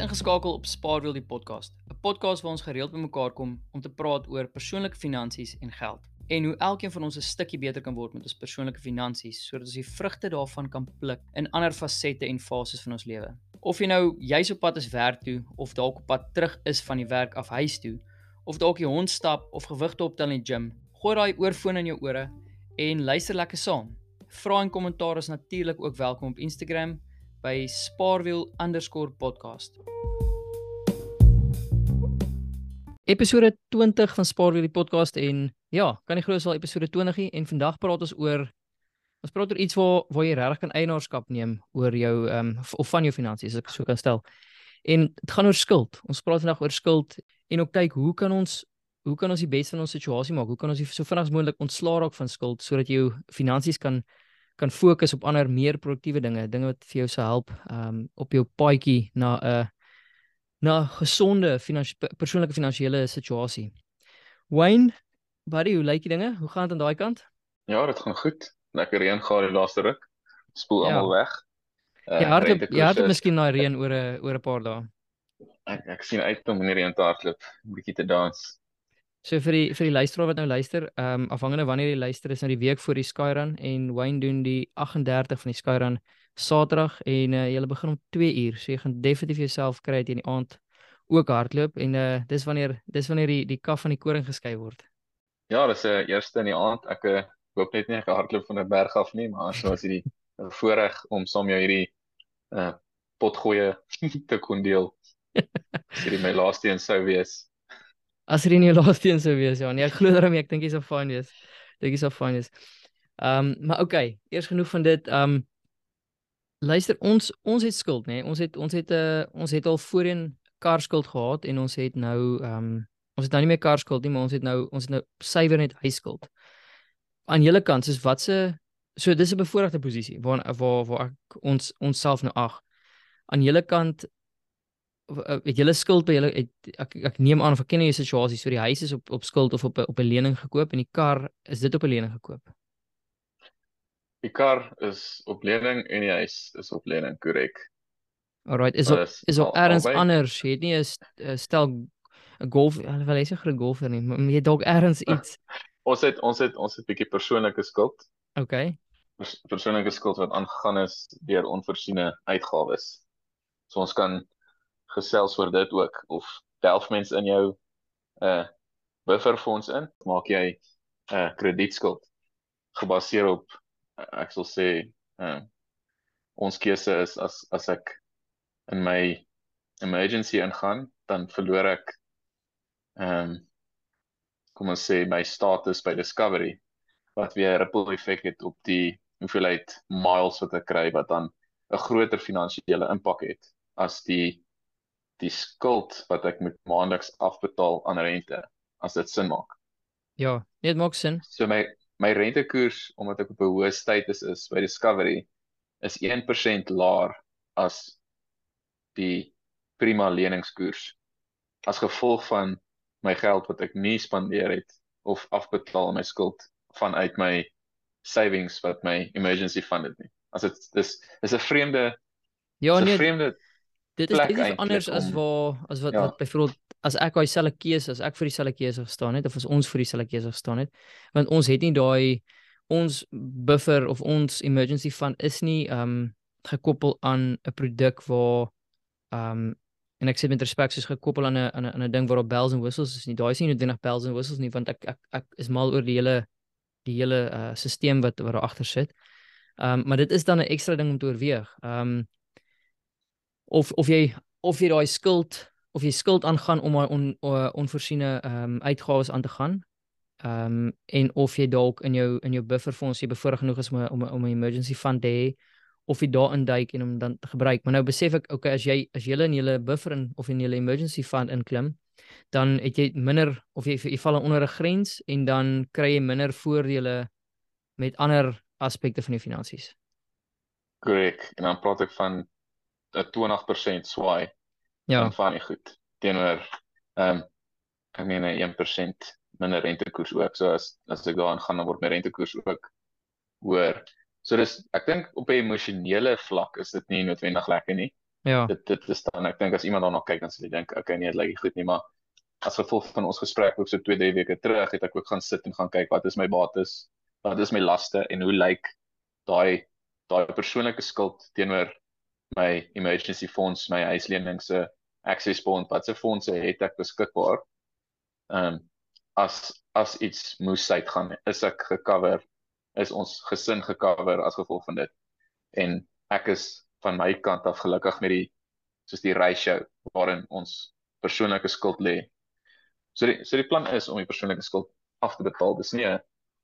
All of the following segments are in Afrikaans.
ingeskakel op Spaarwiel die podcast, 'n podcast waar ons gereeld bymekaar kom om te praat oor persoonlike finansies en geld en hoe elkeen van ons 'n stukkie beter kan word met ons persoonlike finansies sodat ons die vrugte daarvan kan pluk in ander fasette en fases van ons lewe. Of jy nou jy's op pad is werk toe of dalk op pad terug is van die werk af huis toe of dalk jy hond stap of gewigte optel in die gym, gooi daai oorfoon in jou ore en luister lekker saam. Vra en kommentaar is natuurlik ook welkom op Instagram by spaarwiel_podcast. Episode 20 van Spaarwiel die podcast en ja, kan nie glo dis al episode 20 nie en vandag praat ons oor ons praat oor iets waar waar jy regtig kan eienaarskap neem oor jou ehm um, of van jou finansies as ek so kan stel. En dit gaan oor skuld. Ons praat vandag oor skuld en ook kyk hoe kan ons hoe kan ons die beste van ons situasie maak? Hoe kan ons so vinnig as moontlik ontslaa raak van skuld sodat jy jou finansies kan kan fokus op ander meer produktiewe dinge, dinge wat vir jou sal help um op jou paadjie na 'n uh, na gesonde finansie persoonlike finansiële situasie. Wayne, buddy, hoe lyk die dinge? Hoe gaan dit aan daai kant? Ja, dit gaan goed. Lekker reën gehad die laaste ruk. Spoel ja. almal weg. Uh, ja, hardloop, ja, hardloop miskien na reën oor 'n oor 'n paar dae. Ek ek sien uit om in die reën te hardloop, 'n bietjie te dans. So vir die vir die luisteraar wat nou luister, ehm um, afhangende wanneer jy luister is nou die week voor die Skyrun en Wayne doen die 38 van die Skyrun Saterdag en uh, jy begin om 2 uur. So jy gaan definitief jouself kry in die aand ook hardloop en uh dis wanneer dis wanneer die die kaf van die koring geskei word. Ja, dis 'n uh, eerste in die aand. Ek uh, hoop net nie ek hardloop van 'n berg af nie, maar so as hierdie voorreg om saam jou hierdie uh potgoeie te kon deel. Dis hierdie my laaste een sou wees as er nie jou laaste een sou wees ja nee ek glo daarmee ek dink jy's op fine wees dink jy's op fine wees ehm um, maar okay eers genoeg van dit ehm um, luister ons ons het skuld nê nee? ons het ons het 'n uh, eh, ons het al voorheen kar skuld gehad en ons het nou ehm um, ons het nou nie meer kar skuld nie maar ons het nou ons het nou suiwer net huis skuld aan julle kant soos wat se so dis 'n bevoordeelde posisie waar waar waar ek ons onsself nou ag. Aan julle kant het julle skuld by julle het ek ek neem aan of ek ken jy situasie so die huis is op op skuld of op op 'n lening gekoop en die kar is dit op 'n lening gekoop. Die kar is op lening en die huis is op lening, korrek. Alright, is op, is op ergens anders. Jy het nie 'n stel 'n golf, hulle wil sê 'n golfer nie, maar jy dalk ergens iets. ons het ons het ons het 'n bietjie persoonlike skuld. Okay. Pers persoonlike skuld wat aangegaan is deur onvoorsiene uitgawes. So ons kan gesels oor dit ook of delf mens in jou uh bufferfonds in? Maak jy 'n uh, kredietskuld gebaseer op uh, ek sal sê uh ons keuse is as as ek in my emergency ingaan dan verloor ek ehm um, kom ons sê my status by discovery wat weer 'n ripple effek het op die hoeveelheid miles wat ek kry wat dan 'n groter finansiële impak het as die die skuld wat ek moet maandeliks afbetaal aan rente as dit sin maak. Ja, dit maak sin. So my my rentekoers omdat ek op 'n hoë status is by Discovery is 1% laer as die prima leningskoers as gevolg van my geld wat ek nie spandeer het of afbetaal my skuld vanuit my savings wat my emergency fund het nie. As dit dis is 'n vreemde Ja, nee, 'n vreemde dit is iets anders om, as waar as wat ja. wat byvoorbeeld as ek daai selfe keuse as ek vir dieselfde keuse gestaan het of as ons vir dieselfde keuse gestaan het want ons het nie daai ons buffer of ons emergency fund is nie um gekoppel aan 'n produk waar um en ek sê met respek soos gekoppel aan 'n aan 'n ding waar op bells and whistles is nie daai is nie noodwendig bells and whistles nie want ek ek ek is mal oor die hele die hele uh stelsel wat wat daar agter sit. Um maar dit is dan 'n ekstra ding om te oorweeg. Um of of jy of jy daai skuld of jy skuld aangaan om daai on, on, onvoorsiene ehm um, uitgawes aan te gaan. Ehm um, en of jy dalk in jou in jou bufferfonds jy bevoorreg genoeg is om om om 'n emergency fund te hê of jy daarin duik en om dan te gebruik. Maar nou besef ek okay as jy as jy in julle buffer in of in julle emergency fund inklim, dan het jy minder of jy jy val onder 'n grens en dan kry jy minder voordele met ander aspekte van jou finansies. Korrek. En dan praat ek van 'n 20% swaai. Ja. van die goed teenoor ehm um, ek meen 'n 1% minder rentekoers ook. So as as ek daaraan gaan dan word my rentekoers ook hoër. So dis ek dink op 'n emosionele vlak is dit nie noodwendig lekker nie. Ja. Dit dit is dan ek dink as iemand daarna kyk dan sal jy dink okay nee, dit lyk goed nie, maar as gevolg van ons gesprek ook so 2, 3 weke terug het ek ook gaan sit en gaan kyk wat is my bates, wat is my laste en hoe lyk daai daai persoonlike skuld teenoor my emergency fonds, my huislening se access bond, watse fondse het ek beskikbaar? Ehm um, as as iets moes uitgaan, is ek gecover? Is ons gesin gecover as gevolg van dit? En ek is van my kant af gelukkig met die soos die ratio waarin ons persoonlike skuld lê. So die so die plan is om die persoonlike skuld af te betaal. Dis nie 'n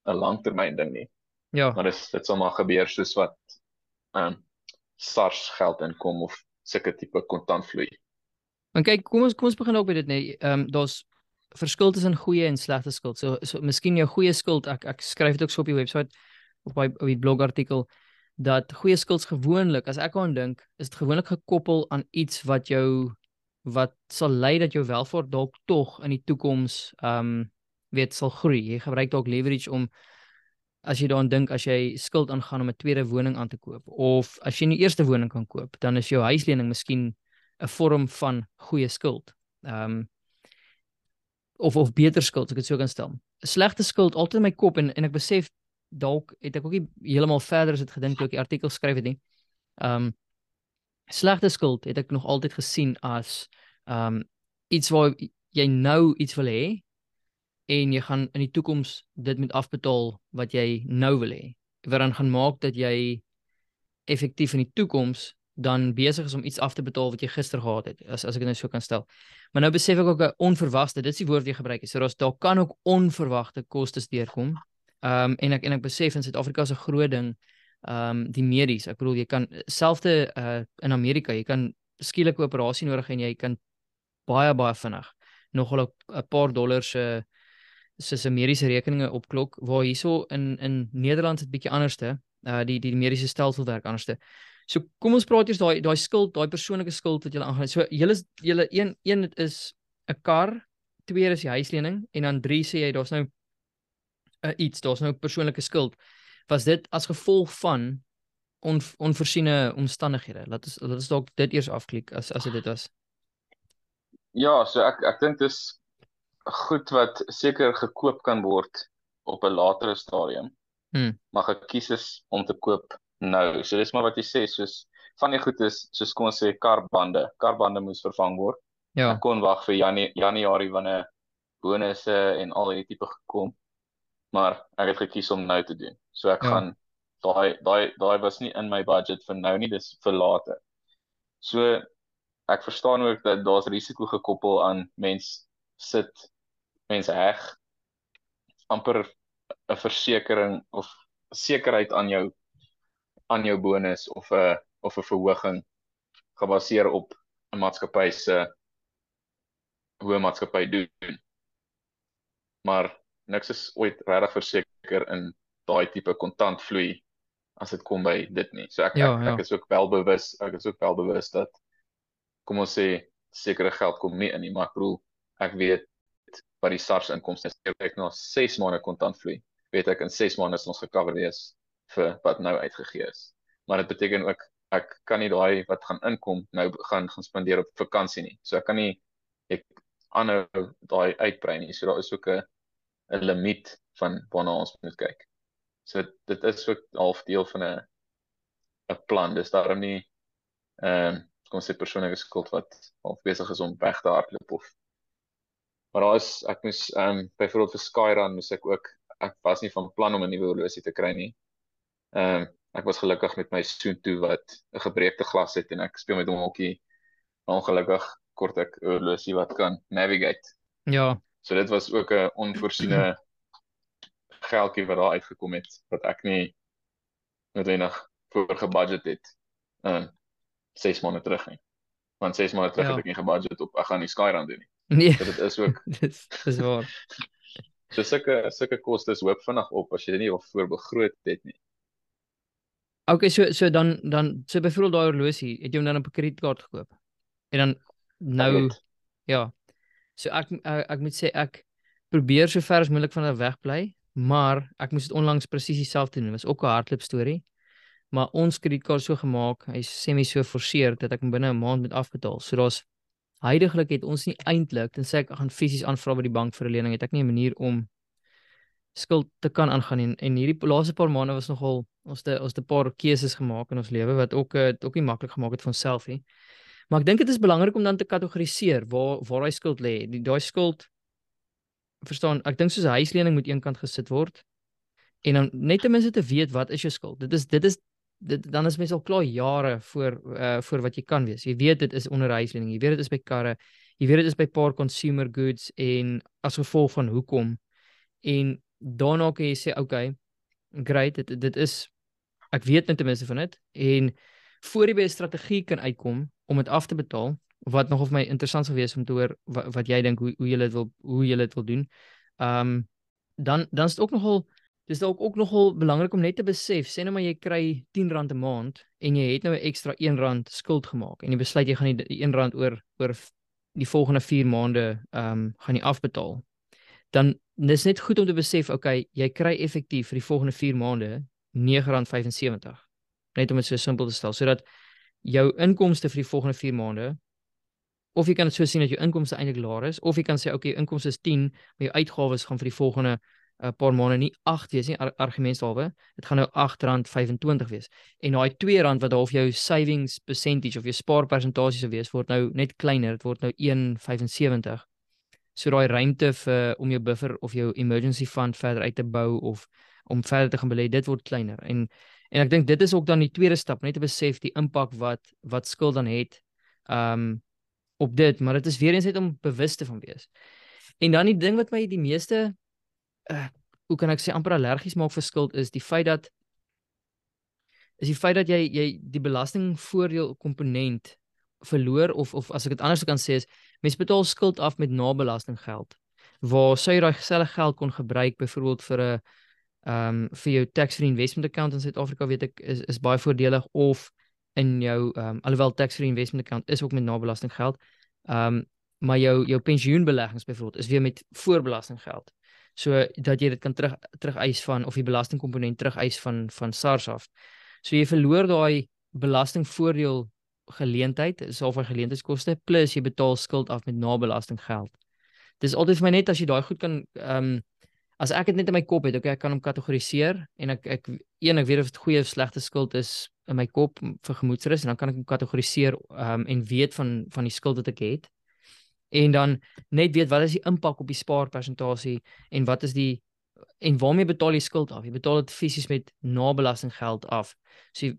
langtermyn ding nie. Ja. Maar dis dit sal maar gebeur soos wat ehm um, SARS geld inkom of sulke tipe kontantvloei. En kyk, kom ons kom ons begin ook by dit net. Ehm um, daar's verskil tussen goeie en slegte skuld. So so miskien jou goeie skuld, ek ek skryf dit ook so op die webwerf op my op die blogartikel dat goeie skuld gewoonlik, as ek aan dink, is dit gewoonlik gekoppel aan iets wat jou wat sal lei dat jou welvaart dalk tog in die toekoms ehm um, weet sal groei. Jy gebruik dalk leverage om as jy daaraan dink as jy skuld aangaan om 'n tweede woning aan te koop of as jy 'n eerste woning kan koop, dan is jou huislening miskien 'n vorm van goeie skuld. Ehm um, of of beter skuld, ek het so kan stel. 'n Slegte skuld altyd in my kop en en ek besef dalk het ek ook nie heeltemal verder as dit gedink toe ek die artikel skryf het nie. Ehm um, slegte skuld het ek nog altyd gesien as ehm um, iets waar jy nou iets wil hê en jy gaan in die toekoms dit met afbetaal wat jy nou wil hê. Wat dan gaan maak dat jy effektief in die toekoms dan besig is om iets af te betaal wat jy gister gehad het as as ek dit nou so kan stel. Maar nou besef ek ook 'n onverwagte, dit is die woord wat jy gebruik het. So daar's daar kan ook onverwagte kostes deurkom. Ehm um, en ek en ek besef in Suid-Afrika is 'n groot ding ehm um, die medies. Ek bedoel jy kan selfde uh in Amerika, jy kan skielike operasie nodig en jy kan baie baie vinnig nogal 'n paar dollar se se mediese rekeninge opklok waar hierso in in Nederland is dit bietjie anderste. Uh die die mediese stelsel werk anderste. So kom ons praat eers daai daai skuld, daai persoonlike skuld wat jy aangaan. So julle julle een een dit is 'n kar, twee is die huislening en dan drie sê jy daar's nou 'n uh, iets, daar's nou persoonlike skuld. Was dit as gevolg van on, onvoorsiene omstandighede? Laat ons laat ons dalk dit eers afklik as as dit was. Ja, so ek ek dink dis goed wat seker gekoop kan word op 'n latere stadium. Hmm. Maar gekies is om te koop nou. So dis maar wat jy sê, soos van die goed is soos kom ons sê karbande. Karbande moes vervang word. Ja. Ek kon wag vir Janie Januarie wanneer bonusse en al hierdie tipe gekom. Maar ek het gekies om nou te doen. So ek ja. gaan daai daai daai was nie in my budget vir nou nie, dis vir later. So ek verstaan ook dat daar's risiko gekoppel aan mens sit mense heg amper 'n versekering of sekerheid aan jou aan jou bonus of 'n of 'n verhoging gebaseer op 'n maatskappy se hoe 'n maatskappy doen. Maar niks is ooit regtig verseker in daai tipe kontantvloei as dit kom by dit nie. So ek ja, ek, ja. ek is ook wel bewus, ek is ook wel bewus dat kom ons sê sekere geld kom nie in nie, maar ek bedoel ek weet wat die SARS inkomste. Ek na 6 maande kontantvloei, weet ek in 6 maande is ons gecover wees vir wat nou uitgegee is. Maar dit beteken ook ek kan nie daai wat gaan inkom nou gaan gaan spandeer op vakansie nie. So ek kan nie ek aanhou daai uitbrei nie. So daar is ook 'n 'n limiet van waarna ons moet kyk. So dit is ook half deel van 'n 'n plan. Dis daarom nie ehm um, kom sê persoonlike skuld wat half besig is om weg te hardloop of maar daar is ek moes ehm um, byvoorbeeld vir Skyrun moes ek ook ek was nie van plan om 'n nuwe horlosie te kry nie. Ehm um, ek was gelukkig met my soen toe wat 'n gebreekte glas het en ek speel met hom hokkie. Ongelukkig kort ek 'n horlosie wat kan navigate. Ja. So dit was ook 'n onvoorsiene geldjie wat daar uitgekom het wat ek nie noodwendig voor gebudget het. Ehm um, 6 maande terug nie. Want 6 maande terug ja. het ek nie gebudget op ek gaan die Skyrun doen nie. Nee. Dit is ook dis dis waar. So sulke sulke kostes hoop vinnig op as jy dit nie al voorbegroot het nie. Okay, so so dan dan so byvoorbeeld daai horlosie, het jy hom dan op 'n kredietkaart gekoop? En dan nou ja. So ek, ek ek moet sê ek probeer so ver as moontlik van hulle wegbly, maar ek moes dit onlangs presies dieselfde doen. Dit was ook 'n hardloop storie. maar ons kredietkaart so gemaak, hy's semi so forceer dat ek binne 'n maand moet afbetaal. So daar's heidaglik het ons nie eintlik tensy ek gaan fisies aanvra by die bank vir 'n lening, het ek nie 'n manier om skuld te kan aangaan en en hierdie laaste paar maande was nogal ons het ons het 'n paar keuses gemaak in ons lewe wat ook dit ook nie maklik gemaak het vir onsself nie. Maar ek dink dit is belangrik om dan te kategoriseer waar waar daai skuld lê. Die daai skuld verstaan, ek dink soos 'n huislening moet eenkant gesit word en dan net ten minste te weet wat is jou skuld. Dit is dit is dit dan is mens al klaar jare voor uh voor wat jy kan wees. Jy weet dit is onder huislening. Jy weet dit is by karre. Jy weet dit is by paar consumer goods en as gevolg van hoekom en daarna kan jy sê okay, great, dit dit is ek weet net ten minste van dit en voor jy by 'n strategie kan uitkom om dit af te betaal wat nog of my interessant sou wees om te hoor wat, wat jy dink hoe hoe jy dit wil hoe jy dit wil doen. Ehm um, dan dan is dit ook nogal dis dalk ook nogal belangrik om net te besef, sê nou maar jy kry R10 'n maand en jy het nou 'n ekstra R1 skuld gemaak en jy besluit jy gaan die R1 oor oor die volgende 4 maande ehm um, gaan jy afbetaal. Dan dis net goed om te besef, okay, jy kry effektief vir die volgende 4 maande R9.75. Net om dit so simpel te stel sodat jou inkomste vir die volgende 4 maande of jy kan dit so sien dat jou inkomste eintlik laer is of jy kan sê okay, inkomste is 10, maar jou uitgawes gaan vir die volgende 'n paar maande nie 8 wees nie ar argumentshalwe dit gaan nou R8.25 wees. En daai R2 wat half jou savings percentage of jou spaarpersentasie sou wees word nou net kleiner dit word nou 1.75 so daai ruimte vir om jou buffer of jou emergency fund verder uit te bou of om verder te gaan belê dit word kleiner. En en ek dink dit is ook dan die tweede stap net te besef die impak wat wat skuld dan het um op dit. Maar dit is weer eens net om bewus te van wees. En dan die ding wat my die meeste uh, hoe kan ek sê amper allergies maak vir skuld is die feit dat is die feit dat jy jy die belastingvoordeel komponent verloor of of as ek dit anders kan sê is mense betaal skuld af met nabelastinggeld waar sou jy daai selfe geld kon gebruik byvoorbeeld vir 'n ehm um, vir jou tax free investment account in Suid-Afrika weet ek is is baie voordelig of in jou ehm um, alhoewel tax free investment account is ook met nabelastinggeld ehm um, maar jou jou pensioenbeleggings byvoorbeeld is weer met voorbelastinggeld so dat jy dit kan terug terug eis van of die belastingkomponent terug eis van van SARS af. So jy verloor daai belastingvoordeel geleentheid, is al vir geleentheidskoste plus jy betaal skuld af met nabelasting geld. Dis altyd vir my net as jy daai goed kan ehm um, as ek dit net in my kop het, okay, ek kan hom kategoriseer en ek ek een ek weet of dit goeie of slegte skuld is in my kop vir gemoedsrus en dan kan ek hom kategoriseer ehm um, en weet van van die skuld wat ek het en dan net weet wat is die impak op die spaarpersentasie en wat is die en waarmee betaal jy skuld af? Jy betaal dit fisies met nabelastinggeld af. So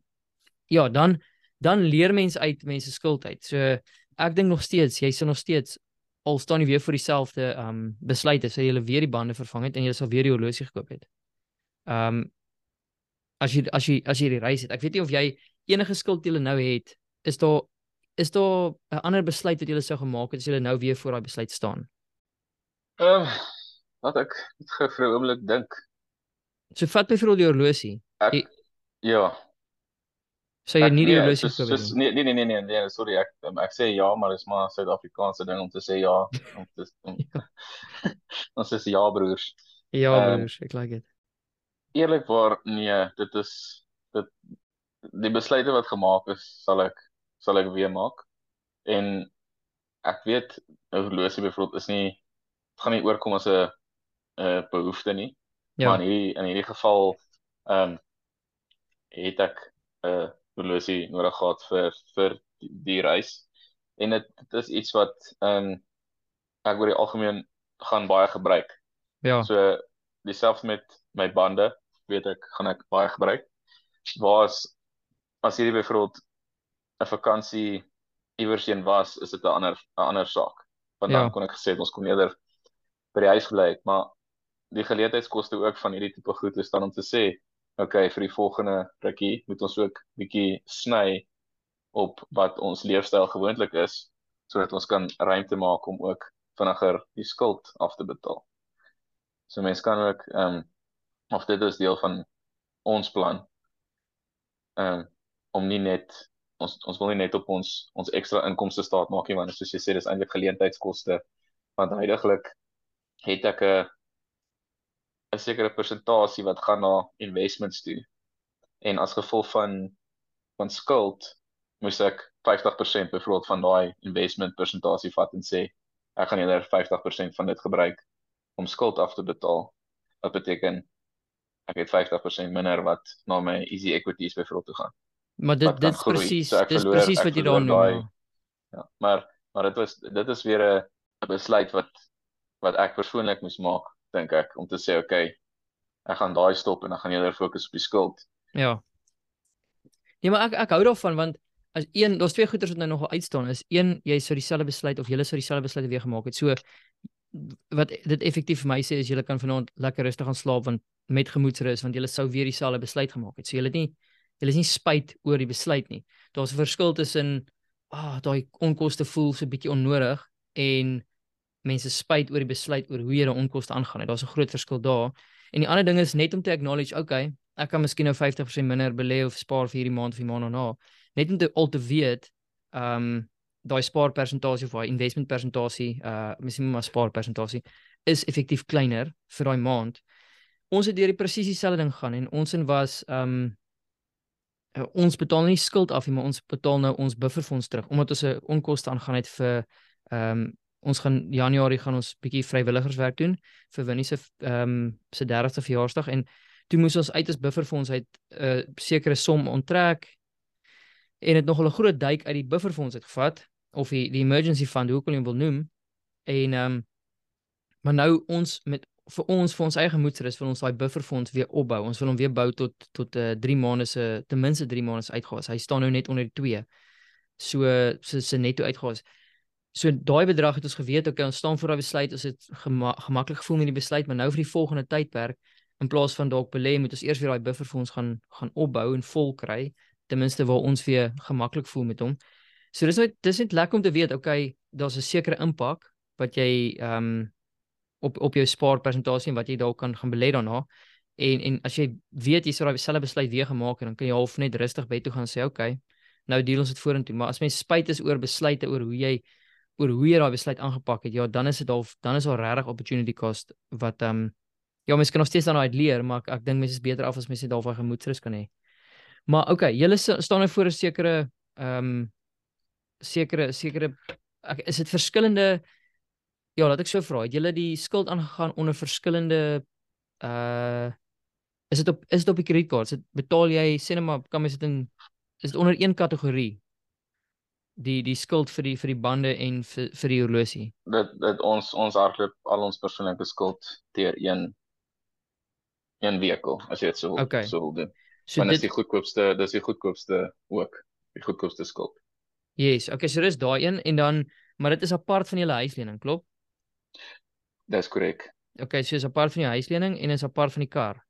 ja, dan dan leer mense uit mense skuld uit. So ek dink nog steeds jy sal nog steeds al staan jy weer vir dieselfde um besluite, sê jy weer die bande vervang het en jy sal weer die horlosie gekoop het. Um as jy as jy as jy die reis het. Ek weet nie of jy enige skuld jy nou het, is daar is daar 'n ander besluit wat julle sou gemaak het as julle nou weer voor daai besluit staan? Ehm uh, wat ek net gou vir 'n oomblik dink. So vat my vir al die horlosie. Ek, jy, ja. Sê jy nie die nee, horlosie sou wees nie. Nee nee nee nee nee, sorry ek ek sê ja, maar dit is maar Suid-Afrikaanse ding om te sê ja. Om te om, Ons sê ja broers. Ja broers, um, ek like dit. Eerlikwaar nee, dit is dit die besluite wat gemaak is, sal ek sal ek weer maak. En ek weet 'n horlosie byvoorbeeld is nie gaan nie oorkom as 'n 'n behoefte nie. Ja. Maar in hierdie in hierdie geval ehm um, het ek 'n horlosie nodig gehad vir vir die, die reis. En dit dit is iets wat ehm um, ek oor die algemeen gaan baie gebruik. Ja. So dieselfde met my bande, weet ek gaan ek baie gebruik. Waar as as hierdie byvoorbeeld 'n vakansie iewers heen was, is dit 'n ander 'n ander saak. Want ja. dan kon ek gesê ons kom eerder by die huis bly, maar die geleentheidskoste ook van hierdie tipe goed is dan om te sê, okay, vir die volgende rukkie moet ons ook bietjie sny op wat ons leefstyl gewoonlik is sodat ons kan ruimte maak om ook vinniger die skuld af te betaal. So mense kan ook ehm um, of dit is deel van ons plan. Ehm um, om nie net ons ons wil nie net op ons ons ekstra inkomste staat maak nie want soos jy sê dis eintlik geleentheidskoste want heidaglik het ek 'n 'n sekere persentasie wat gaan na investments toe. en as gevolg van van skuld moes ek 50% byvoorbeeld van daai investment persentasie vat en sê ek gaan eerder 50% van dit gebruik om skuld af te betaal. Wat beteken ek het 50% minder wat na my easy equities byvoorbeeld toe gaan. Maar dit dit presies so dis presies wat jy daar noem. Ja, maar maar dit was dit is weer 'n besluit wat wat ek persoonlik moes maak, dink ek, om te sê okay, ek gaan daai stop en dan gaan jy eerder fokus op die skuld. Ja. Nee, maar ek ek hou daarvan want as een daar's twee goeters wat nou nog uitstaan is een jy sou dieselfde besluit of jy sou dieselfde besluit weer gemaak het. So wat dit effektief vir my sê is jy kan vanaand lekker rustig gaan slaap want met gemoedsrus want jy sou weer dieselfde besluit gemaak het. So jy het nie jy is nie spyt oor die besluit nie. Daar's 'n verskil tussen ah daai onkoste voel so 'n bietjie onnodig en mense spyt oor die besluit oor hoe jy daai onkoste aangaan. Daar's 'n groot verskil daar. En die ander ding is net om te acknowledge, okay, ek kan miskien nou 50% minder belê of spaar vir hierdie maand of die maand daarna. Net om te al te weet, ehm um, daai spaarpersentasie of daai investment persentasie, uh miskien maar spaarpersentasie is effektief kleiner vir daai maand. Ons het deur die presies dieselfde ding gaan en ons in was ehm um, ons betaal nie skuld af nie, maar ons betaal nou ons bufferfonds terug omdat ons 'n onkoste aangaan het vir ehm um, ons gaan Januarie gaan ons bietjie vrywilligerswerk doen vir Winnie se ehm um, se 30ste verjaarsdag en toe moes ons uit ons bufferfonds uit 'n uh, sekere som onttrek en dit nogal 'n groot duik uit die bufferfonds het gevat of die die emergency fund hoe kon jy wil noem en ehm um, maar nou ons met vir ons vir ons eie gemoedsrus wil ons daai bufferfonds weer opbou. Ons wil hom weer bou tot tot 'n uh, 3 maande se ten minste 3 maande se uitgawes. Hy staan nou net onder die 2. So so se netto uitgawes. So daai bedrag het ons geweet okay ons staan voor daai besluit ons het gema gemaklik gevoel met die besluit maar nou vir die volgende tydperk in plaas van dalk belê moet ons eers weer daai buffer vir ons gaan gaan opbou en vol kry ten minste waar ons weer gemaklik voel met hom. So dis net dis net lekker om te weet okay daar's 'n sekere impak wat jy ehm um, op op jou spaarpersentasie en wat jy dalk kan gaan belê daarna. En en as jy weet jy sou daai selfe besluit weer gemaak het dan kan jy half net rustig by toe gaan sê okay nou deel ons dit vorentoe maar as mens spyt is oor besluite oor hoe jy oor hoe jy daai besluit aangepak het, ja, dan is dit al dan is al regtig opportunity cost wat ehm um, ja, mens kan nog steeds dan uit leer, maar ek, ek dink mense is beter af as mense net daarvan gemoedsrus kan hê. Maar okay, julle staan nou voor 'n sekere ehm um, sekere sekere ek, is dit verskillende ja, laat ek so vra, het julle die skuld aangegaan onder verskillende uh is dit op is dit op die kredietkaart? Dit betaal jy sê net maar kan mens dit in is dit onder een kategorie? die die skuld vir die vir die bande en vir vir die horlosie. Dit dit ons ons hardloop al ons persoonlike skuld deur een een vehikel as jy dit so okay. so wil doen. So dit is die goedkoopste, dis die goedkoopste ook, die goedkoopste skuld. Yes, okay, so dis daai een en dan maar dit is apart van julle huislening, klop? Dis korrek. Okay, so is apart van jou huislening en is apart van die kar.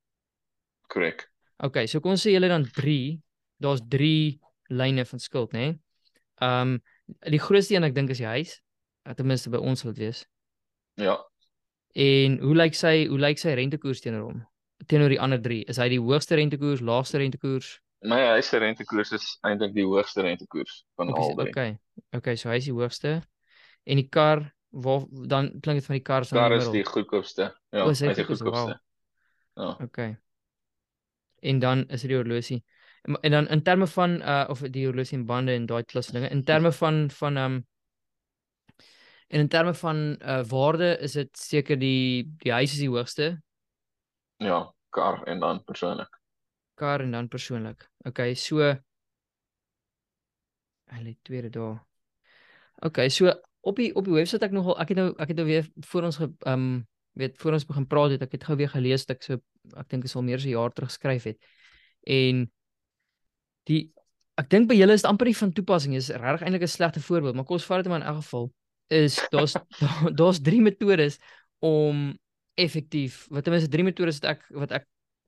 Korrek. Okay, so kom ons sê julle dan 3, daar's 3 lyne van skuld, né? Nee? Ehm um, die grootste een ek dink is die huis. Eh, ten minste by ons sal dit wees. Ja. En hoe lyk sy hoe lyk sy rentekoers teenoor hom? Teenoor die ander 3. Is hy die hoogste rentekoers, laagste rentekoers? My huis se rentekoers is eintlik die hoogste rentekoers van okay, albei. Okay. Okay, so hy is die hoogste. En die kar waar dan klink dit van die kar se Kar is die goedkoopste. Ja, hy is die goedkoopste. Ja. Okay. En dan is dit die horlosie en dan in terme van uh of die horlosie en bande en daai klas dinge in terme van van um en in terme van uh waarde is dit seker die die huis is die hoogste. Ja, kar en dan persoonlik. Kar en dan persoonlik. Okay, so lê tweede daar. Okay, so op die op die webwerf ek nogal ek het nou ek het nou weer voor ons ge, um weet voor ons begin praat het ek het gou weer gelees dat ek so ek dink is al meer as 'n jaar terug geskryf het. En die ek dink by julle is dit amper nie van toepassing is regtig eintlik 'n slegte voorbeeld maar kom ons vat dit maar in elk geval is daar's daar's drie metodes om effektief wat ten minste drie metodes wat ek wat ek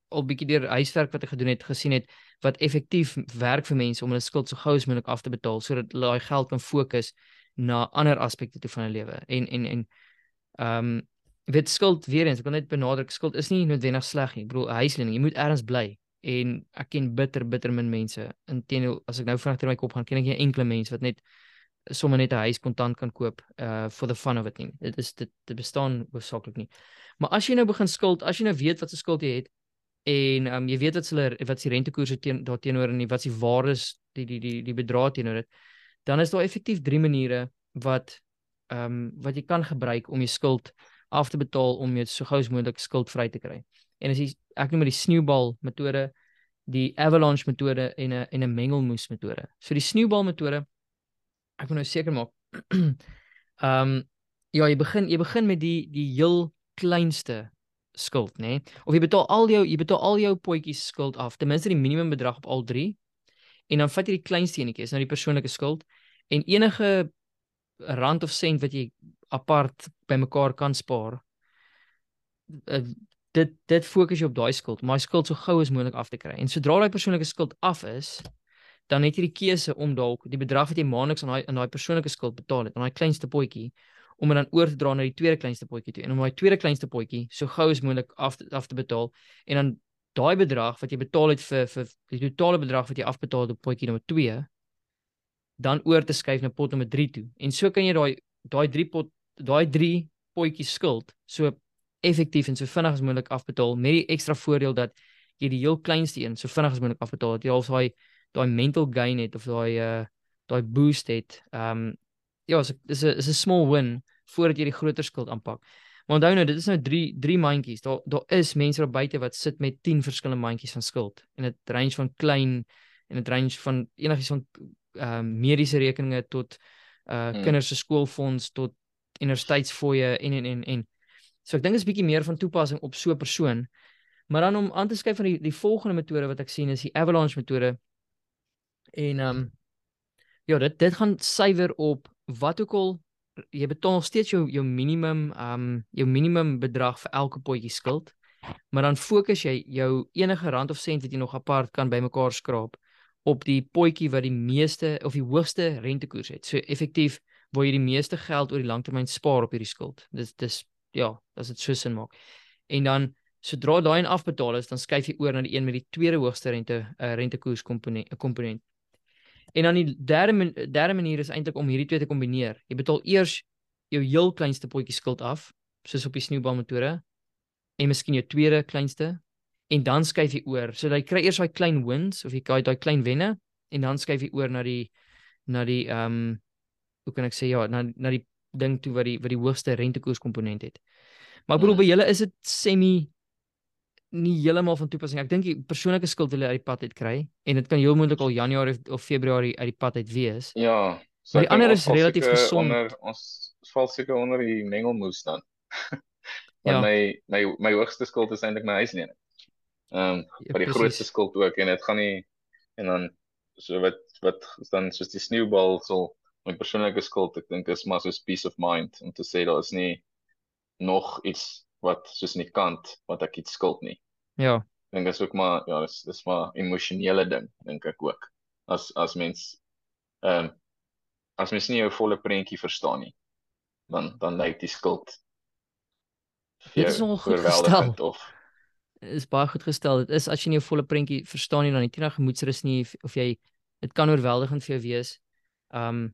al bietjie deur huiswerk wat ek gedoen het gesien het wat effektief werk vir mense om hulle skuld so gou as moontlik af te betaal sodat hulle daai geld kan fokus na ander aspekte toe van hulle lewe en en en ehm um, weet skuld weer eens ek wil net benadruk skuld is nie noodwendig sleg nie ek bedoel huislening jy moet ergens bly en ek ken bitter bitter min mense. Inteendeel, as ek nou vinnig deur my kop gaan, ken ek nie enkele mens wat net sommer net 'n huis kontant kan koop uh for the fun of it nie. Dit is dit dit bestaan hoofsaaklik nie. Maar as jy nou begin skuld, as jy nou weet wat se skuld jy het en um, jy weet wat hulle wat die rentekoerse teen daarteenoor en wat die waardes die die die die bedrag teenoor dit dan is daar effektief drie maniere wat ehm um, wat jy kan gebruik om jou skuld af te betaal om jy so gou as moontlik skuldvry te kry. En as jy ek noem dit die sneeubal metode, die avalanche metode en 'n en 'n mengelmoes metode. So die sneeubal metode ek moet nou seker maak. Ehm um, ja, jy begin jy begin met die die heel kleinste skuld, nê? Nee? Of jy betaal al jou jy betaal al jou potjies skuld af, ten minste die minimum bedrag op al drie. En dan vat jy die kleinste enetjie, is nou die persoonlike skuld en enige rand of sent wat jy apart bymekaar kan spaar. Uh, dit dit fokus jy op daai skuld, maar skuld so gou as moontlik af te kry. En sodra daai persoonlike skuld af is, dan het jy die keuse om dalk die bedrag wat jy maandeliks aan daai aan daai persoonlike skuld betaal het, aan daai kleinste potjie om dit dan oor te dra na die tweede kleinste potjie toe en om daai tweede kleinste potjie so gou as moontlik af te, af te betaal en dan daai bedrag wat jy betaal het vir vir die totale bedrag wat jy afbetaal het op potjie nommer 2 dan oor te skuif na pot nommer 3 toe. En so kan jy daai daai 3 pot daai 3 potjies skuld so effektief en so vinnig as moontlik afbetaal met die ekstra voordeel dat jy die heel kleinste een so vinnig as moontlik afbetaal het. Jy al daai daai mental gain het of daai uh daai boost het. Um ja, so dis 'n is 'n small win voordat jy die groter skuld aanpak. Maar onthou nou, dit is nou 3 3 mandjies. Daar daar is mense daar buite wat sit met 10 verskillende mandjies van skuld en dit range van klein en dit range van enigiets van ehm uh, mediese rekeninge tot uh hmm. kinders se skoolfonds tot universiteitsfooie en en en en so ek dink dit is bietjie meer van toepassing op so 'n persoon. Maar dan om aan te skryf van die die volgende metode wat ek sien is die avalanche metode. En ehm um, ja, dit dit gaan suiwer op wat ook al jy betaal steeds jou jou minimum ehm um, jou minimum bedrag vir elke potjie skuld. Maar dan fokus jy jou enige rand of sent wat jy nog apart kan bymekaar skraap op die potjie wat die meeste of die hoogste rentekoers het. So effektief waar jy die meeste geld oor die langtermyn spaar op hierdie skuld. Dis dis ja, as dit so sin maak. En dan sodra daai en afbetaal is, dan skuif jy oor na die een met die tweede hoogste rente uh, rentekoers komponent komponent. En dan die derde derde manier is eintlik om hierdie twee te kombineer. Jy betaal eers jou heel kleinste potjie skuld af, soos op die sneeubal metode, en miskien jou tweede kleinste en dan skuif jy oor. So jy kry eers daai klein wins of jy kry daai klein wenne en dan skuif jy oor na die na die ehm um, hoe kan ek sê ja, na na die ding toe wat die wat die hoogste rentekoers komponent het. Maar ek bedoel hmm. by julle is dit semi nie heeltemal van toepassing. Ek dink die persoonlike skuld jy uit die pad uit kry en dit kan heel moontlik al Januarie of, Februarie uit die pad uit wees. Ja. So maar die ander is relatief gesond. Onder, ons val seker onder die mengelmoes dan. Ja. my my my hoogste skuld is eintlik my huislening. Ehm um, ja, vir die grootste skuld ook en dit gaan nie en dan so wat wat dan soos die sneeubal sal my persoonlike skuld ek dink is maar soos peace of mind om te sê daar is nie nog iets wat soos in die kant wat ek iets skuld nie. Ja. Ek dink dit is ook maar ja, dis dis maar emosionele ding dink ek ook. As as mens ehm um, as mens nie jou volle prentjie verstaan nie, dan dan lyk die skuld Dit is ongelooflik of is baie goed gestel. Dit is as jy nie 'n volle prentjie verstaan nie dan het jy nog gemoedsrus nie of jy dit kan oorweldigend vir jou wees. Um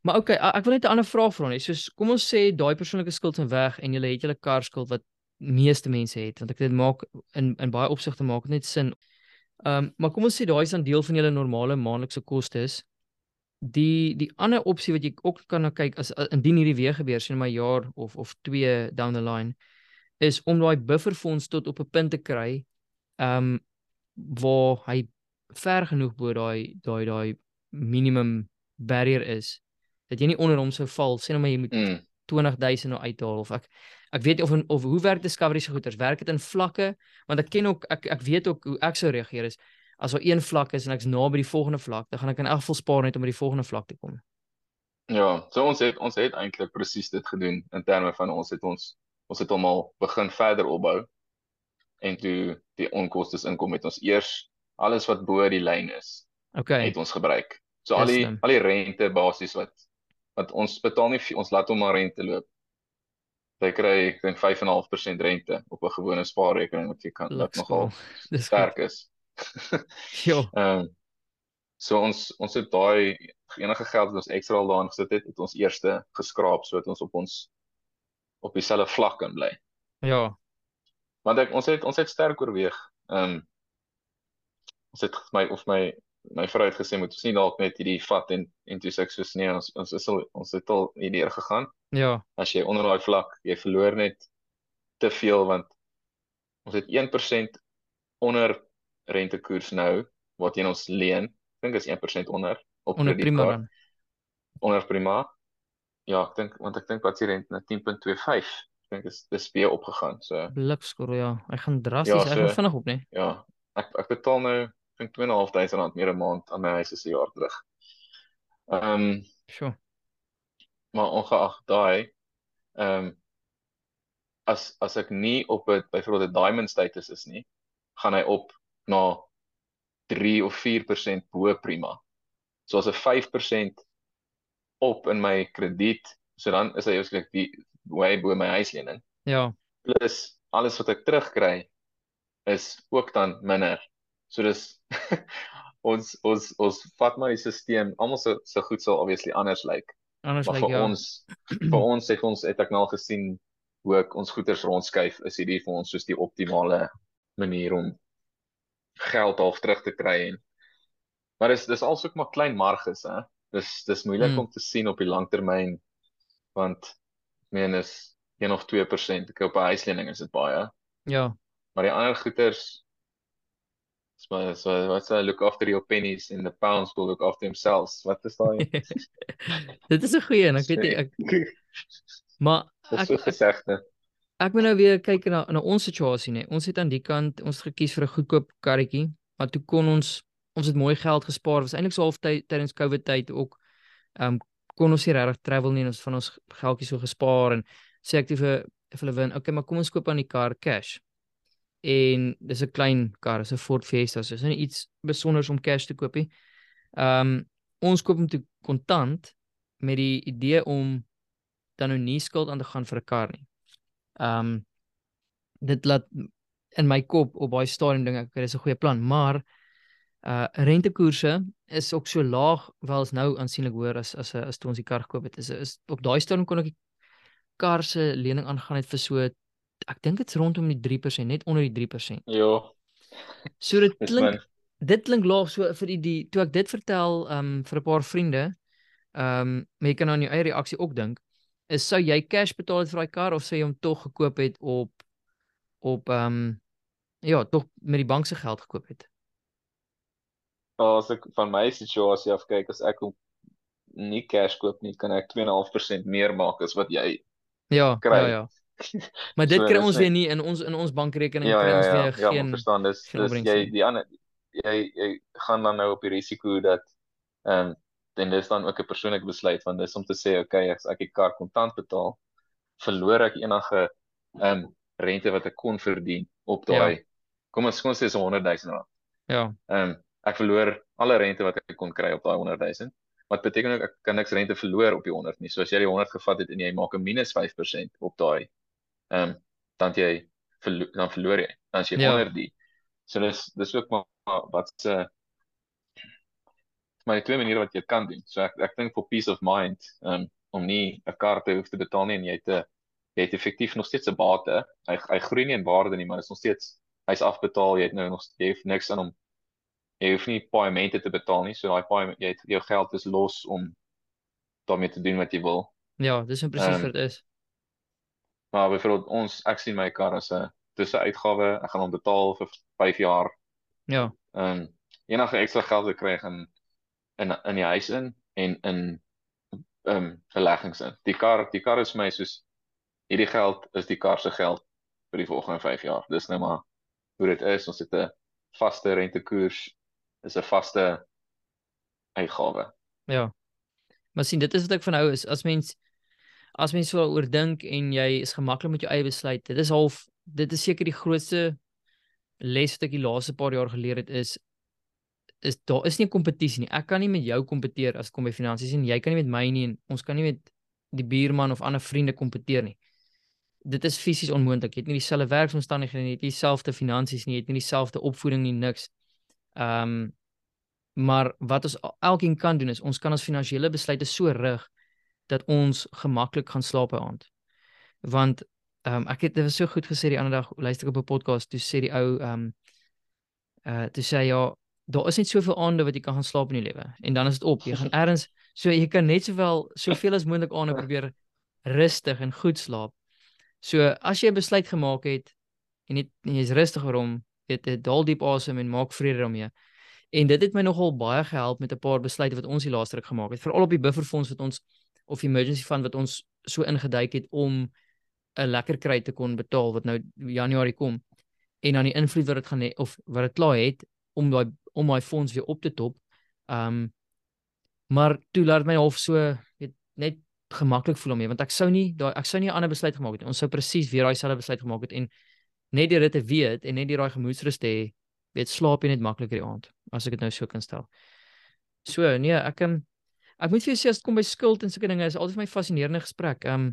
Maar okay, ek wil net 'n ander vraag vra net. Soos kom ons sê daai persoonlike skuld is weg en jy het julle kar skuld wat meeste mense het want ek dit maak in in baie opsigte maak net sin. Um maar kom ons sê daai is dan deel van julle normale maandelikse kostes. Die die ander opsie wat jy ook kan na kyk as indien hierdie weer gebeur sien my jaar of of 2 down the line is om daai bufferfonds tot op 'n punt te kry ehm um, waar hy ver genoeg bo daai daai daai minimum barrier is dat jy nie onder hom sou val sê nou maar jy moet mm. 20000 nou uithaal of ek ek weet of of hoe werk discovery se goeders werk dit in vlakke? Want ek ken ook ek ek weet ook hoe ek sou reageer is as daar een vlak is en ek's naby die volgende vlak dan gaan ek in elk geval spaar net om by die volgende vlak te kom. Ja so ons het ons het eintlik presies dit gedoen in terme van ons het ons ons het hom al begin verder opbou en toe die onkoste inkom het ons eers alles wat bo die lyn is okay. het ons gebruik. So yes, al die al die rente basies wat wat ons betaal nie ons laat hom maar rente loop jy kry ek dink 5.5% rente op 'n gewone spaarrekening wat jy kan wat nogal sterk is ja ehm so ons ons het daai enige geld wat ons ekstra al daarin gesit het het ons eerste geskraap sodat ons op ons op dieselfde vlak kan bly. Ja. Want ek ons het ons het sterk oorweeg. Ehm um, ons het my of my my vrou het gesê moet ons nie dalk net hierdie vat en en toe sê ek soos nee ons ons is al ons het al hierdeur gegaan. Ja. As jy onder daai vlak, jy verloor net te veel want ons het 1% onder rentekoers nou wat jy ons leen. Ek dink is 1% onder op onder prima dan. Onder prima. Ja, ek dink want ek dink wat sy rente na 10.25. Ek dink is dis weer opgegaan. So blikskoor ja, hy gaan drasties ja, so, vinnig op, né? Nee. Ja. Ek ek betaal nou dink 2.500 rand meer 'n maand aan my huis as 'n jaar terug. Ehm um, sure. Maar ongeag daai ehm um, as as ek nie op 'n byvoorbeeld 'n diamond status is nie, gaan hy op na 3 of 4% bo prima. So as 'n 5% op in my krediet, so dan is hy eintlik die way bo my huislening. Ja. Plus alles wat ek terugkry is ook dan minder So dis ons ons ons vat maar die stelsel almal so so goed sal obviously anders lyk. Like. Anders lyk like, vir ja. ons vir ons het ons het ek nou gesien hoe ek ons goederes rondskuif is hierdie vir ons soos die optimale manier om geld half terug te kry en maar dis dis alsook maar klein marges hè. Dis dis moeilik hmm. om te sien op die langtermyn want meen is 1 of 2% ek op 'n huislening is dit baie. Ja. Maar die ander goederes So so what's that look after your pennies and the pounds will look after themselves. Wat is daai? Dit is 'n goeie en ek weet nie ek Maar ek het gesegde. Ek moet nou weer kyk na na ons situasie nê. Ons het aan die kant ons gekies vir 'n goedkoop karretjie, maar toe kon ons ons het mooi geld gespaar. Was eintlik so half tyd tydens COVID tyd ook ehm um, kon ons nie regtig travel nie en ons van ons geldjie so gespaar en sê ek vir vir hulle win. Okay, maar kom ons koop aan die kar cash en dis 'n klein kar, dis 'n Ford Fiesta, so is nie iets besonders om cash te koop nie. Ehm um, ons koop hom toe kontant met die idee om dan nou nie skuld aan te gaan vir 'n kar nie. Ehm um, dit laat in my kop op baie stadium dink ek dis 'n goeie plan, maar uh rentekoerse is ook so laag wel is nou aansienlik hoër as as as toe ons die kar gekoop het. Is is op daai stadium kon ek die kar se lening aangaan het vir so ek dink dit's rondom die 3%, net onder die 3%. Ja. So dit klink dit klink laag so vir die, die toe ek dit vertel um vir 'n paar vriende, um maar jy kan aan jou eie reaksie ook dink, is sou jy cash betaal het vir daai kar of sou jy hom tog gekoop het op op um ja, tog met die bank se geld gekoop het? As ek van my situasie af kyk, as ek hom nie cash koop nie, kan ek 2.5% meer maak as wat jy Ja, kry. ja, ja. Maar dit so, kry ons weer nie in ons in ons bankrekening ja, kry ons ja, ja, weer ja, geen Ja, verstaan dis dis jy die ander jy jy gaan dan nou op die risiko dat ehm um, en dis dan ook 'n persoonlike besluit want dis om te sê okay as ek die kar kontant betaal verloor ek enige ehm um, rente wat ek kon verdien op daai ja. kom ons kom ons sê so 100 000 rand. Ja. Ehm um, ek verloor alle rente wat ek kon kry op daai 100 000 wat beteken ook ek kan niks rente verloor op die 100 nie. So as jy die 100 gevat het en jy maak 'n minus 5% op daai ehm um, dan jy verlo dan verloor jy dan as jy ja. onder die. So dis dis ook maar wat se maar die twee maniere wat jy kan doen. So ek ek dink vir peace of mind um, om nie 'n kar te hoef te betaal nie en jy te jy het effektief nog steeds 'n bate. Hy hy groei nie in waarde nie maar is nog steeds hy's afbetaal. Jy het nou nog jy het niks aan hom jy hoef nie paemente te betaal nie. So daai pae jy het jou geld is los om daarmee te doen wat jy wil. Ja dis in presies um, wat dit is Maar byvoorbeeld ons ek sien my kar as 'n tussenuitgawe. Ek gaan hom betaal vir 5 jaar. Ja. En enige ekstra geld wat ek kry in in in die huis in en in ehm um, beleggings in. Die kar, die kar is my soos hierdie geld is die kar se geld vir die volgende 5 jaar. Dis nou maar hoe dit is. Ons het 'n vaste rentekoers. Is 'n vaste uitgawe. Ja. Maar sien dit is wat ek van hou is as mens as mens so oor dink en jy is gemaklik met jou eie besluit, dit is half dit is seker die grootste les wat ek die laaste paar jaar geleer het is is daar is nie kompetisie nie. Ek kan nie met jou kompeteer as kom by finansies en jy kan nie met my nie en ons kan nie met die buurman of ander vriende kompeteer nie. Dit is fisies onmoontlik. Jy het nie dieselfde werksomstandighede nie, jy het nie dieselfde finansies nie, jy het nie dieselfde opvoeding nie, niks. Ehm um, maar wat ons elkeen kan doen is ons kan ons finansiële besluite so rig dat ons gemaklik gaan slaap by aand. Want ehm um, ek het dit was so goed gesê die ander dag luister ek op 'n podcast toe sê die ou ehm um, uh toe sê ja daar is net soveel aande wat jy kan gaan slaap in die lewe. En dan is dit op. Jy gaan eers so jy kan net sowel soveel as moontlik aande probeer rustig en goed slaap. So as jy 'n besluit gemaak het en jy jy's rustig oor weet dit daal diep asem en maak vrede daarmee. En dit het my nogal baie gehelp met 'n paar besluite wat ons die laaste ruk gemaak het veral op die bufferfonds wat ons of emergency fund wat ons so ingeduik het om 'n lekker kry te kon betaal wat nou Januarie kom en dan die invloed wat dit gaan hê of wat dit klaar het om daai om my fonds weer op te top. Um maar toe laat my half so weet net gemaklik voel om mee want ek sou nie daai ek sou nie 'n ander besluit gemaak het. Ons sou presies weer daai selfde besluit gemaak het en net deur dit te weet en net deur daai gemoedsrus te hê, weet slaap jy net makliker die aand as ek dit nou so kan stel. So nee, ek um, ek moet vir jou sê as dit kom by skuld en sulke dinge is altyd vir my fascinerende gesprek. Um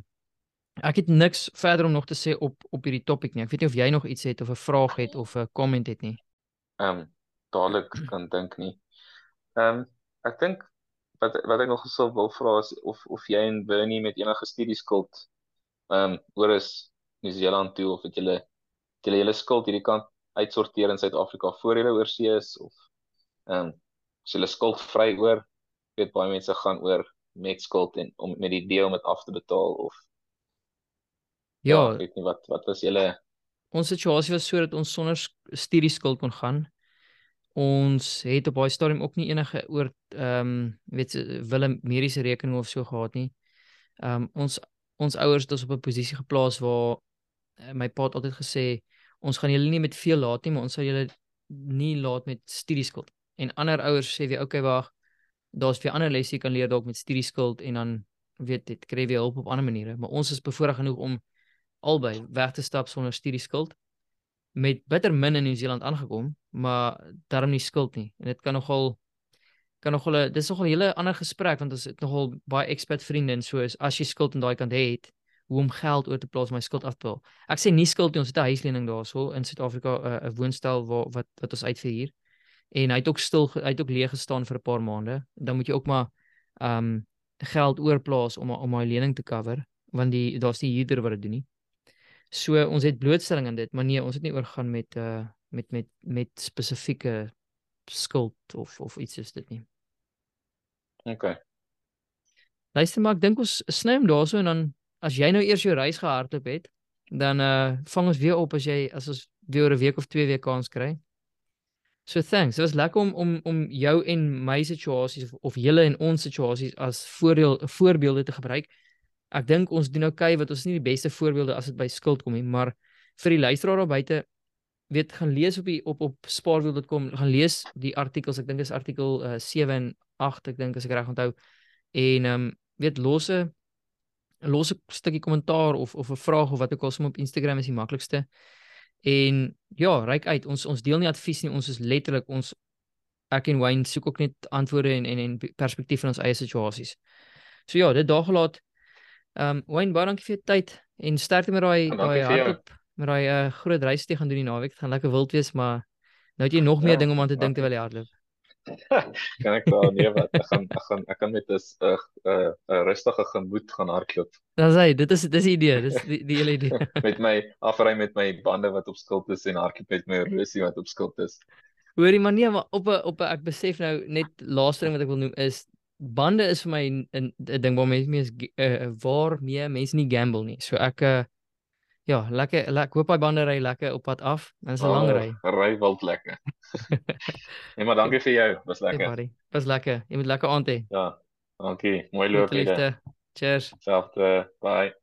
ek het niks verder om nog te sê op op hierdie topik nie. Ek weet nie of jy nog iets het of 'n vraag het of 'n comment het nie. Ehm um, dadelik kan dink nie. Ehm um, ek dink wat wat ek nog gesou wil vra is of of jy en Bernie met enige studieskuld ehm um, oor is New Zealand toe of het julle julle hele skuld hierdie kant uitsorteer in Suid-Afrika voor julle oorsee is of ehm um, is julle skuld vry oor? Weet baie mense gaan oor met skuld en om met die idee om dit af te betaal of Ja, ja ek weet nie wat wat was julle ons situasie was sodat ons sonder studieskuld kon gaan. Ons het op baie stadium ook nie enige oor ehm um, weet wille mediese rekening of so gehad nie. Ehm um, ons ons ouers het ons op 'n posisie geplaas waar uh, my pa het altyd gesê ons gaan julle nie met veel laat nie, maar ons sal julle nie laat met studieskuld. En ander ouers sê weer okay wag, daar's vir ander lesse jy kan leer dalk met studieskuld en dan weet dit kry jy hulp op ander maniere, maar ons is bevoorreg genoeg om albei weg te stap sonder studieskuld met bitter min in Nieu-Seeland aangekom, maar daarom nie skuld nie. En dit kan nogal kan nogal dis nogal 'n hele ander gesprek want ons het nogal baie expat vriende en so is as jy skuld aan daai kant het, hoe om geld oor te plaas my skuld af te betaal. Ek sê nie skuld nie, ons het 'n huislening daarso in Suid-Afrika 'n uh, woonstel waar wat wat ons uitverhuur. En hy het ook stil hy het ook leeg gestaan vir 'n paar maande. Dan moet jy ook maar ehm um, geld oorplaas om om my lening te cover want die daar's die huurder wat dit doen nie. So ons het blootstelling aan dit, maar nee, ons het nie oorgaan met uh met met met spesifieke skuld of of iets is dit nie. OK. Luister maar, ek dink ons sny hom daarso en dan as jy nou eers jou reis gehardloop het, dan uh vang ons weer op as jy as ons weer 'n week of twee weer kans kry. So thanks. Dit was lekker om om om jou en my situasies of, of julle en ons situasies as voordeel voorbeelde te gebruik. Ek dink ons doen okay wat ons nie die beste voorbeelde as dit by skuld kom nie, maar vir die luisteraar daar buite weet gaan lees op die op op spaarwiel.com gaan lees die artikels. Ek dink is artikel uh, 7 en 8 ek dink as ek reg onthou. En ehm um, weet losse losse stukkie kommentaar of of 'n vraag of wat ook al som op Instagram is die maklikste en ja ryk uit. Ons ons deel nie advies nie. Ons is letterlik ons ek en Wayne soek ook net antwoorde en en en perspektief van ons eie situasies. So ja dit daar gelaat Ehm um, Wayne, baie dankie vir jou tyd en sterkte met daai daai hardop met daai uh, groot reis wat jy gaan doen die naweek. Dit gaan lekker wild wees, maar nou het jy nog meer ja, dinge om aan te dink terwyl jy hardloop. kan ek wel nee wat ek gaan ek gaan ek kan met 'n 'n 'n rustige gemoed gaan hardloop. Dan sê dis dis dis die idee, dis die die hele idee. met my afry met my bande wat op skuld is en hardloop met my rusie wat op skuld is. Hoorie man nee, maar op 'n op 'n ek besef nou net laaste ding wat ek wil noem is bande is vir my 'n ding waar mense mee is uh, waar mee mense nie gamble nie. So ek uh, ja, lekker ek hoop hy bande ry lekker op pad af. Dit is 'n oh, lang ry. Ry wild lekker. nee, maar dankie vir jou. Was lekker. Hey, was lekker. Jy moet lekker aand hê. Ja. Dankie. Mooi loop hier. Cheers. Selfde. Bye.